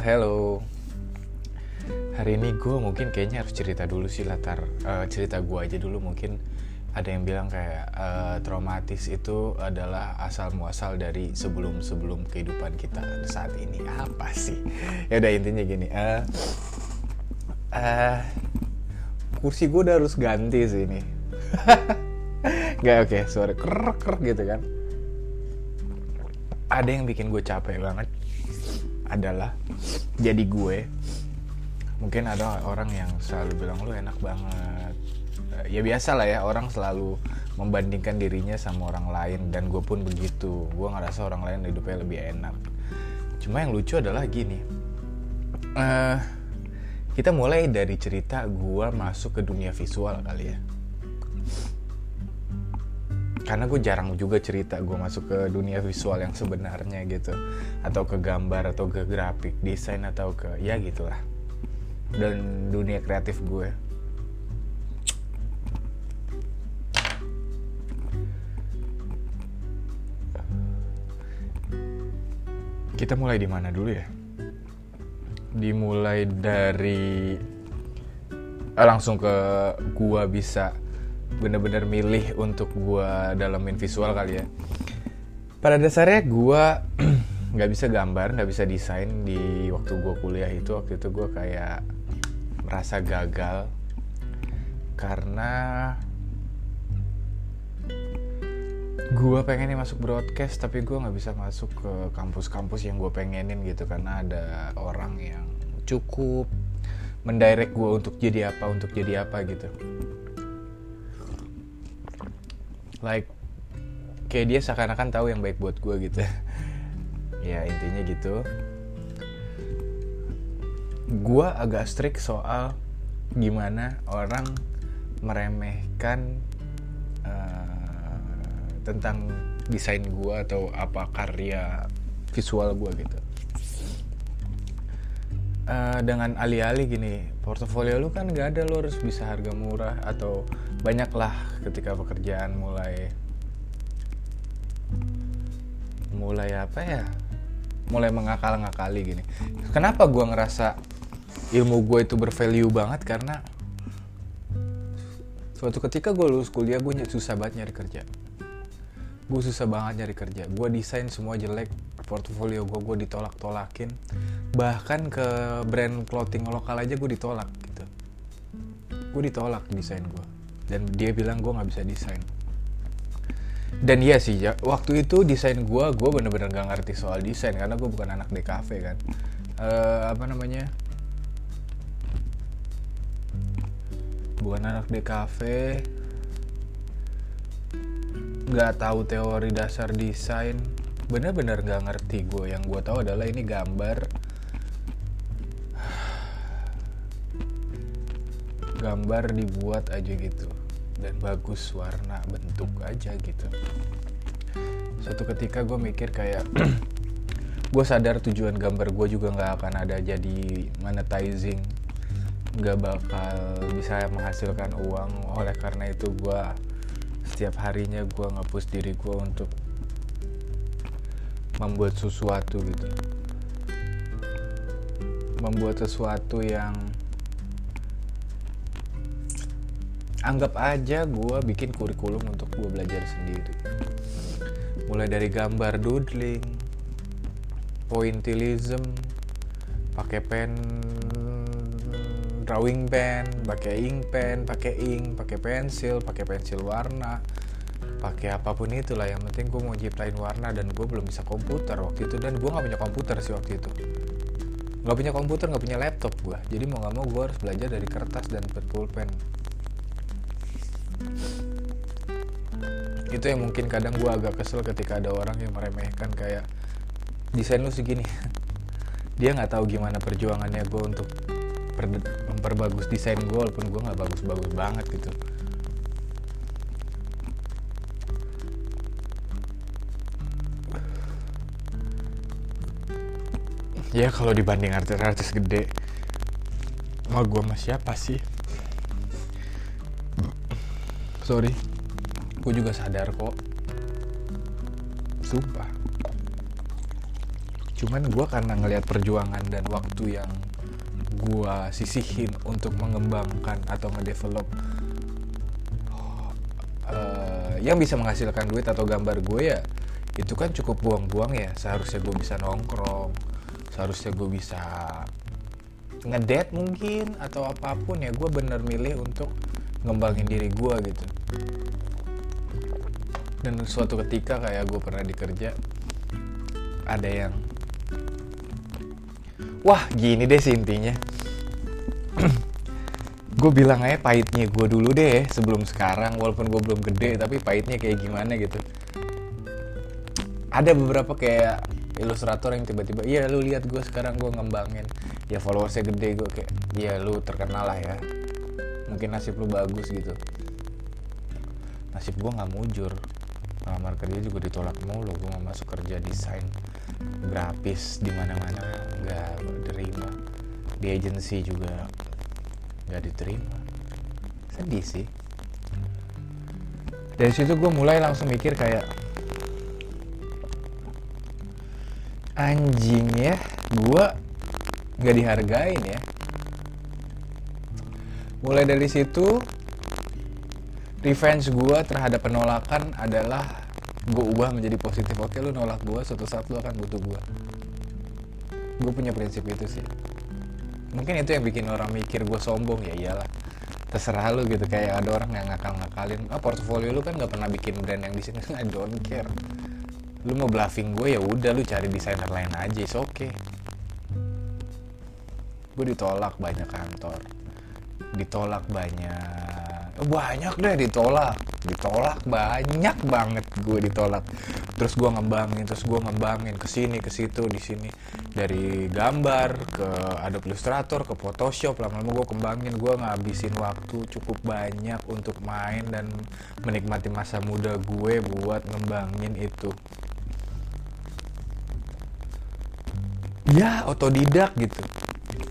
hello. Hari ini gue mungkin kayaknya harus cerita dulu sih latar uh, cerita gue aja dulu. Mungkin ada yang bilang kayak uh, traumatis itu adalah asal muasal dari sebelum sebelum kehidupan kita saat ini. Apa sih? Ya udah intinya gini uh, uh, kursi gue udah harus ganti sih ini. Nggak oke okay, suara ker ker gitu kan. Ada yang bikin gue capek banget adalah jadi gue mungkin ada orang yang selalu bilang lu enak banget. Eh, ya biasa lah ya orang selalu membandingkan dirinya sama orang lain dan gue pun begitu. Gue ngerasa orang lain hidupnya lebih enak. Cuma yang lucu adalah gini uh, kita mulai dari cerita gue masuk ke dunia visual kali ya karena gue jarang juga cerita gue masuk ke dunia visual yang sebenarnya gitu. Atau ke gambar atau ke grafik desain atau ke ya gitulah. Dan dunia kreatif gue kita mulai di mana dulu ya? Dimulai dari eh, langsung ke gua bisa bener-bener milih untuk gue dalamin visual kali ya. Pada dasarnya gue nggak bisa gambar nggak bisa desain di waktu gue kuliah itu. Waktu itu gue kayak merasa gagal karena gue pengennya masuk broadcast tapi gue nggak bisa masuk ke kampus-kampus yang gue pengenin gitu. Karena ada orang yang cukup mendirect gue untuk jadi apa untuk jadi apa gitu like kayak dia seakan-akan tahu yang baik buat gue gitu. Ya intinya gitu. Gue agak strict soal gimana orang meremehkan uh, tentang desain gue atau apa karya visual gue gitu uh, dengan alih-alih gini portofolio lu kan gak ada lo harus bisa harga murah atau banyak lah ketika pekerjaan mulai mulai apa ya mulai mengakal-ngakali gini. Kenapa gue ngerasa ilmu gue itu bervalue banget? Karena suatu ketika gue lulus kuliah gue susah banget nyari kerja gue susah banget nyari kerja. Gue desain semua jelek portfolio gue gue ditolak-tolakin. Bahkan ke brand clothing lokal aja gue ditolak gitu. Gue ditolak desain gue dan dia bilang gue nggak bisa desain. Dan iya sih ya waktu itu desain gue gue bener-bener gak ngerti soal desain karena gue bukan anak DKV kan. Uh, apa namanya? Bukan anak DKV nggak tahu teori dasar desain. Bener-bener gak ngerti gue yang gue tahu adalah ini gambar. Gambar dibuat aja gitu. Dan bagus warna bentuk aja gitu. Suatu ketika gue mikir kayak gue sadar tujuan gambar gue juga nggak akan ada. Jadi monetizing nggak bakal bisa menghasilkan uang. Oleh karena itu gue setiap harinya gue ngapus diri gue untuk membuat sesuatu gitu. Membuat sesuatu yang anggap aja gue bikin kurikulum untuk gue belajar sendiri. Mulai dari gambar doodling pointillism pakai pen drawing pen pakai ink pen pakai ink pakai pensil pakai pensil warna pakai apa pun itulah. Yang penting gue mau ciptain warna dan gue belum bisa komputer waktu itu. Dan gue nggak punya komputer sih waktu itu. Nggak punya komputer nggak punya laptop gue jadi mau nggak mau gue harus belajar dari kertas dan pulpen. Itu yang mungkin kadang gue agak kesel ketika ada orang yang meremehkan kayak desain lu segini. Dia nggak tahu gimana perjuangannya gue untuk memperbagus desain gue walaupun gue nggak bagus-bagus banget gitu. Ya kalau dibanding artis-artis gede mah gue sama siapa sih? Sorry gue juga sadar kok. Sumpah. Cuman gue karena ngelihat perjuangan dan waktu yang gue sisihin untuk mengembangkan atau ngedevelop uh, yang bisa menghasilkan duit atau gambar gue ya itu kan cukup buang-buang ya. Seharusnya gue bisa nongkrong seharusnya gue bisa ngedet mungkin atau apa pun ya. Gue bener milih untuk ngembangin diri gue gitu. Dan suatu ketika kayak gue pernah dikerja ada yang wah gini deh sih intinya. Gue bilang aja pahitnya gue dulu deh sebelum sekarang walaupun gue belum gede tapi pahitnya kayak gimana gitu. Ada beberapa kayak ilustrator yang tiba-tiba iya lu lihat gue sekarang gue ngembangin. Ya followersnya gede gue kayak iya lu terkenal lah ya. Mungkin nasib lu bagus gitu. Nasib gue nggak mujur. Ngelamar kerja juga ditolak mulu gue nggak masuk kerja desain grafis di mana mana nggak diterima di agensi juga nggak diterima. Sedih sih. Dari situ gue mulai langsung mikir kayak anjing ya gue nggak dihargain ya. Mulai dari situ revenge gue terhadap penolakan adalah gue ubah menjadi positif. Oke lu nolak gue suatu saat lu akan butuh gue gue punya prinsip itu sih. Mungkin itu yang bikin orang mikir gue sombong ya iyalah. Terserah lu gitu kayak ada orang yang ngakal-ngakalin ah portfolio lu kan nggak pernah bikin brand yang di sini. I don't care. Lu mau bluffing gue ya udah lu cari desainer lain aja oke okay. Gue ditolak banyak kantor. Ditolak banyak banyak deh ditolak ditolak banyak banget gue ditolak. Terus gue ngembangin terus gue ngembangin ke sini ke situ di sini. Dari gambar ke Adobe Illustrator ke Photoshop lama-lama gue kembangin. Gue ngabisin waktu cukup banyak untuk main dan menikmati masa muda gue buat ngembangin itu. Ya otodidak gitu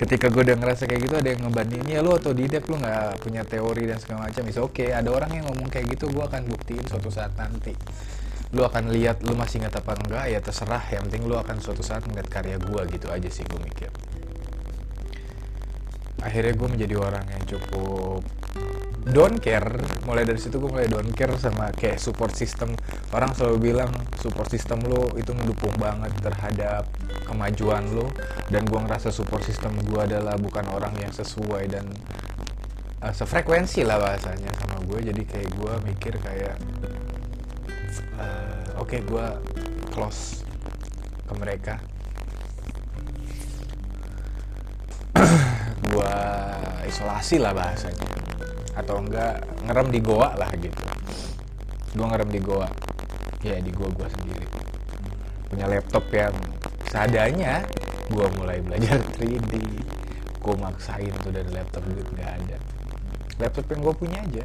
ketika gue udah ngerasa kayak gitu ada yang ngebandingin ya lu otodidak lu nggak punya teori dan segala macam bisa oke okay. ada orang yang ngomong kayak gitu gue akan buktiin suatu saat nanti. Lu akan lihat lu masih ingat apa enggak ya terserah. Yang penting lu akan suatu saat ngeliat karya gue gitu aja sih gue mikir. Akhirnya gue menjadi orang yang cukup don't care. Mulai dari situ gue mulai don't care sama kayak support system. Orang selalu bilang support system lo itu mendukung banget terhadap kemajuan lo dan gue ngerasa support system gue adalah bukan orang yang sesuai dan uh, sefrekuensi lah bahasanya sama gue jadi kayak gue mikir kayak uh, oke okay, gue close ke mereka. Gue isolasi lah bahasanya atau enggak ngerem di goa lah gitu. Gue ngerem di goa. Ya di goa gue sendiri. Punya laptop yang seadanya gue mulai belajar 3D gue maksain tuh dari laptop duit nggak ada. Laptop yang gue punya aja.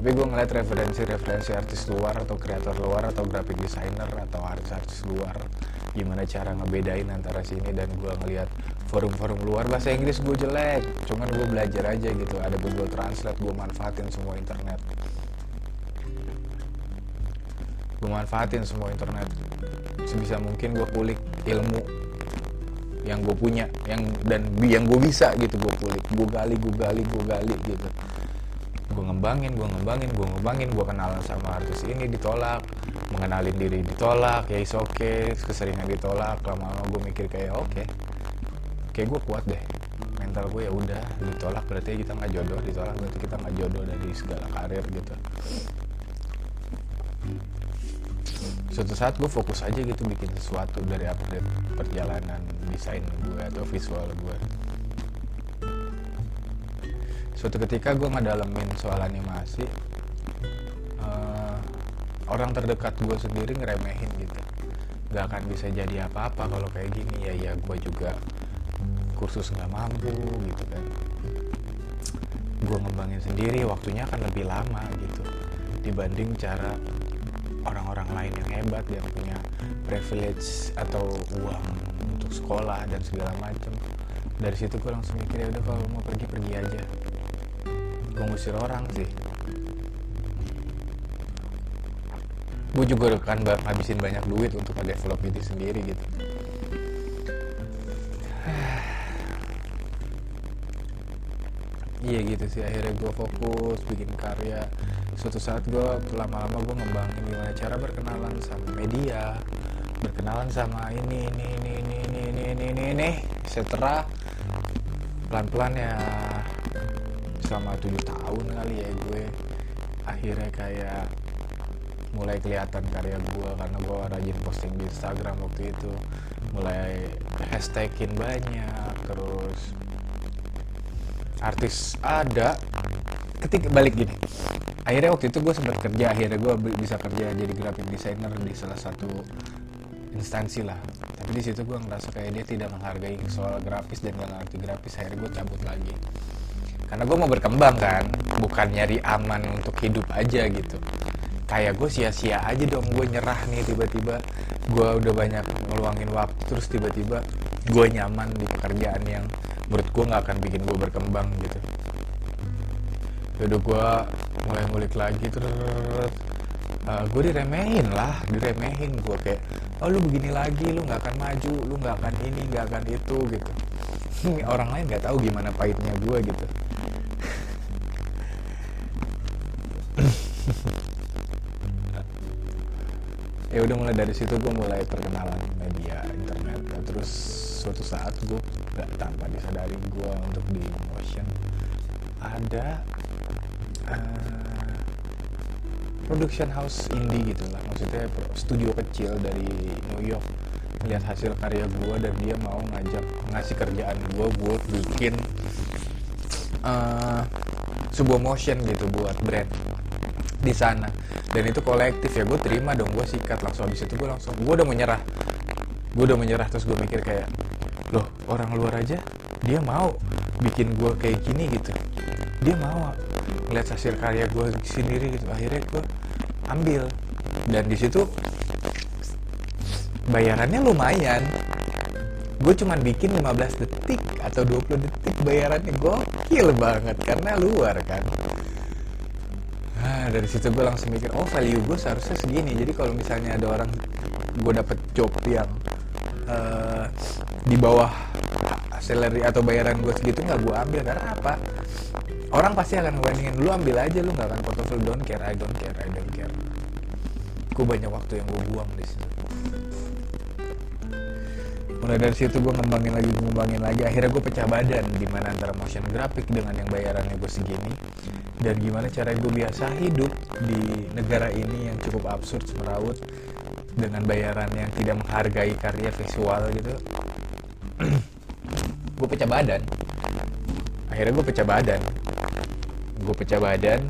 Tapi gue ngeliat referensi-referensi artis luar atau kreator luar atau graphic designer atau artis-artis luar gimana cara ngebedain antara sini dan gue ngeliat forum-forum luar bahasa Inggris gue jelek. Cuman gue belajar aja gitu. Ada Google Translate gue manfaatin semua internet. Gue manfaatin semua internet. Sebisa mungkin gue kulik ilmu yang gue punya yang dan yang gue bisa gitu gue kulik. Gue gali gue gali gue gali gitu. Gue ngembangin gue ngembangin gue ngembangin. Gue kenalan sama artis ini ditolak. Mengenalin diri ditolak. Ya is oke okay. keseringan ditolak. Lama-lama gue mikir kayak oke. okay kayak gue kuat deh. Mental gue ya udah ditolak berarti kita nggak jodoh ditolak berarti kita nggak jodoh dari segala karir gitu. Suatu saat gue fokus aja gitu bikin sesuatu dari update perjalanan desain gue atau visual gue suatu ketika gue ngedalamin soal animasi uh, orang terdekat gue sendiri ngeremehin gitu. Gak akan bisa jadi apa-apa kalau kayak gini. Ya ya gue juga kursus nggak mampu gitu kan. Gue ngembangin sendiri waktunya akan lebih lama gitu dibanding cara orang-orang lain yang hebat yang punya privilege atau uang untuk sekolah dan segala macam dari situ gue langsung mikir ya udah kalau mau pergi pergi aja. Gue ngusir orang sih. Gue juga kan ngabisin banyak duit untuk develop diri sendiri gitu iya gitu sih akhirnya gue fokus bikin karya. Suatu saat gue lama-lama gue ngembangin gimana cara berkenalan sama media berkenalan sama ini ini ini ini ini ini ini ini, ini. setelah pelan-pelan ya selama tujuh tahun kali ya gue. Akhirnya kayak mulai kelihatan karya gue karena gue rajin posting di Instagram waktu itu. Mulai hashtagin banyak terus artis ada ketika balik gini. Akhirnya waktu itu gue sempat kerja akhirnya gue bisa kerja jadi graphic designer di salah satu instansi lah. Tapi di situ gue ngerasa kayak dia tidak menghargai soal grafis dan gak ngerti grafis akhirnya gue cabut lagi. Karena gue mau berkembang kan bukan nyari aman untuk hidup aja gitu. Kayak gue sia-sia aja dong gue nyerah nih tiba-tiba. Gue udah banyak ngeluangin waktu terus tiba-tiba gue nyaman di pekerjaan yang menurut gue nggak akan bikin gue berkembang gitu. Udah gue mulai ngulik lagi terus uh, eh, gue diremehin lah diremehin gue kayak oh lu begini lagi lu nggak akan maju lu nggak akan ini nggak akan itu gitu. Orang lain nggak tahu gimana pahitnya gue gitu. Ya udah mulai dari situ gue mulai perkenalan media internet. Terus suatu saat gue gak tanpa disadari gue untuk di motion. Ada uh, production house indie gitu lah. Maksudnya studio kecil dari New York. Lihat hasil karya gue dan dia mau ngajak ngasih kerjaan gue buat bikin uh, sebuah motion gitu buat brand di sana. Dan itu kolektif ya gue terima dong gue sikat langsung. Habis itu gue langsung gue udah menyerah. Gue udah menyerah terus gue mikir kayak loh orang luar aja dia mau bikin gue kayak gini gitu. Dia mau ngeliat hasil karya gue sendiri gitu. Akhirnya gue ambil. Dan di situ bayarannya lumayan. Gue cuma bikin 15 detik atau 20 detik bayarannya. Gokil banget karena luar kan. Nah dari situ gue langsung mikir oh value gue seharusnya segini. Jadi kalau misalnya ada orang gue dapet job yang uh, di bawah salary atau bayaran gue segitu nggak gue ambil karena apa? Orang pasti akan ngebandingin lu ambil aja lu nggak akan portfolio don't care I don't care I don't care. Gue banyak waktu yang gue buang di situ. Mulai dari situ gue ngembangin lagi ngembangin lagi. Akhirnya gue pecah badan di mana antara motion graphic dengan yang bayarannya gue segini. Dan gimana cara gue biasa hidup di negara ini yang cukup absurd semeraut dengan bayaran yang tidak menghargai karya visual gitu gue pecah badan. Akhirnya gue pecah badan. Gue pecah badan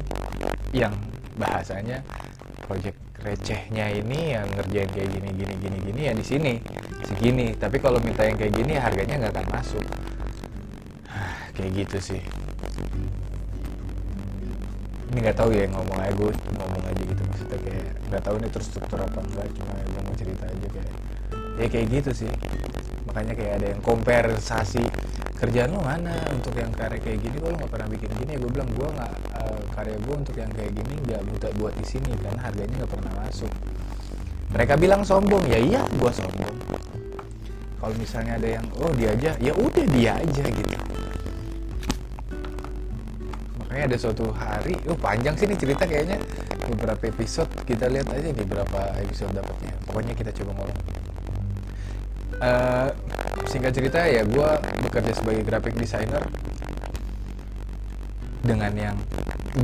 yang bahasanya project recehnya ini yang ngerjain kayak gini gini gini gini ya di sini. Segini. Tapi kalau minta yang kayak gini harganya nggak akan masuk. Kayak gitu sih. Ini nggak tahu ya ngomong aja gue ngomong aja gitu maksudnya kayak nggak tahu ini terstruktur apa enggak cuma mau cerita aja kayak ya kayak gitu sih makanya kayak ada yang kompensasi kerjaan lo mana untuk yang karya kayak gini? Lo nggak pernah bikin gini ya. Gue bilang gue nggak uh, karya gue untuk yang kayak gini nggak minta buat di sini karena harganya nggak pernah masuk. Mereka bilang sombong. Ya iya gue sombong. Kalau misalnya ada yang oh dia aja ya udah dia aja gitu. Makanya ada suatu hari oh panjang sih nih cerita kayaknya. Beberapa episode kita lihat aja nih berapa episode dapatnya. Pokoknya kita coba ngomong uh, singkat cerita ya gue bekerja sebagai graphic designer dengan yang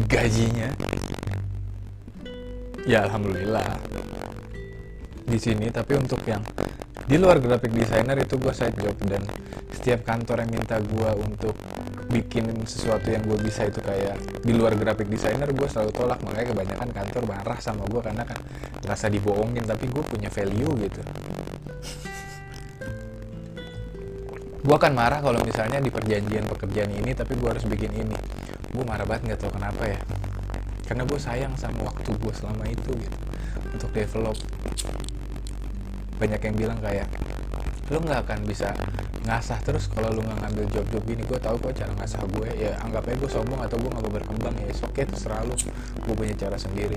gajinya ya alhamdulillah di sini. Tapi untuk yang di luar graphic designer itu gue side job dan setiap kantor yang minta gue untuk bikin sesuatu yang gue bisa itu kayak di luar graphic designer gue selalu tolak. Makanya kebanyakan kantor marah sama gue karena kan ngerasa dibohongin tapi gue punya value gitu gue akan marah kalau misalnya di perjanjian pekerjaan ini tapi gue harus bikin ini. Gue marah banget nggak tau kenapa ya. Karena gue sayang sama waktu gue selama itu gitu. Untuk develop. Banyak yang bilang kayak lo nggak akan bisa ngasah terus kalau lo nggak ngambil job-job gini. Gue tahu kok cara ngasah gue ya. Anggap aja gue sombong atau gue nggak berkembang ya oke terserah lo gue punya cara sendiri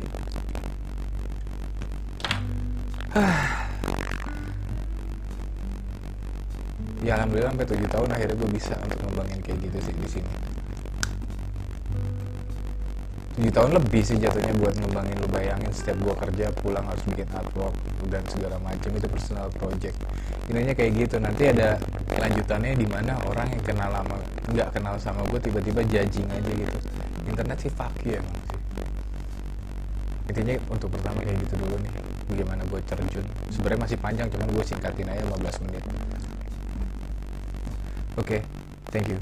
ya alhamdulillah sampai tujuh tahun akhirnya gue bisa untuk ngembangin kayak gitu sih di sini. Tujuh tahun lebih sih jatuhnya buat ngembangin lu bayangin setiap gua kerja pulang harus bikin artwork dan segala macam itu personal project. Intinya kayak gitu nanti ada lanjutannya di mana orang yang kenal lama nggak kenal sama gue tiba-tiba judging aja gitu. Internet sih fuck you emang. Intinya untuk pertama kayak gitu dulu nih bagaimana gue terjun. Sebenarnya masih panjang cuman gue singkatin aja 15 menit okay, thank you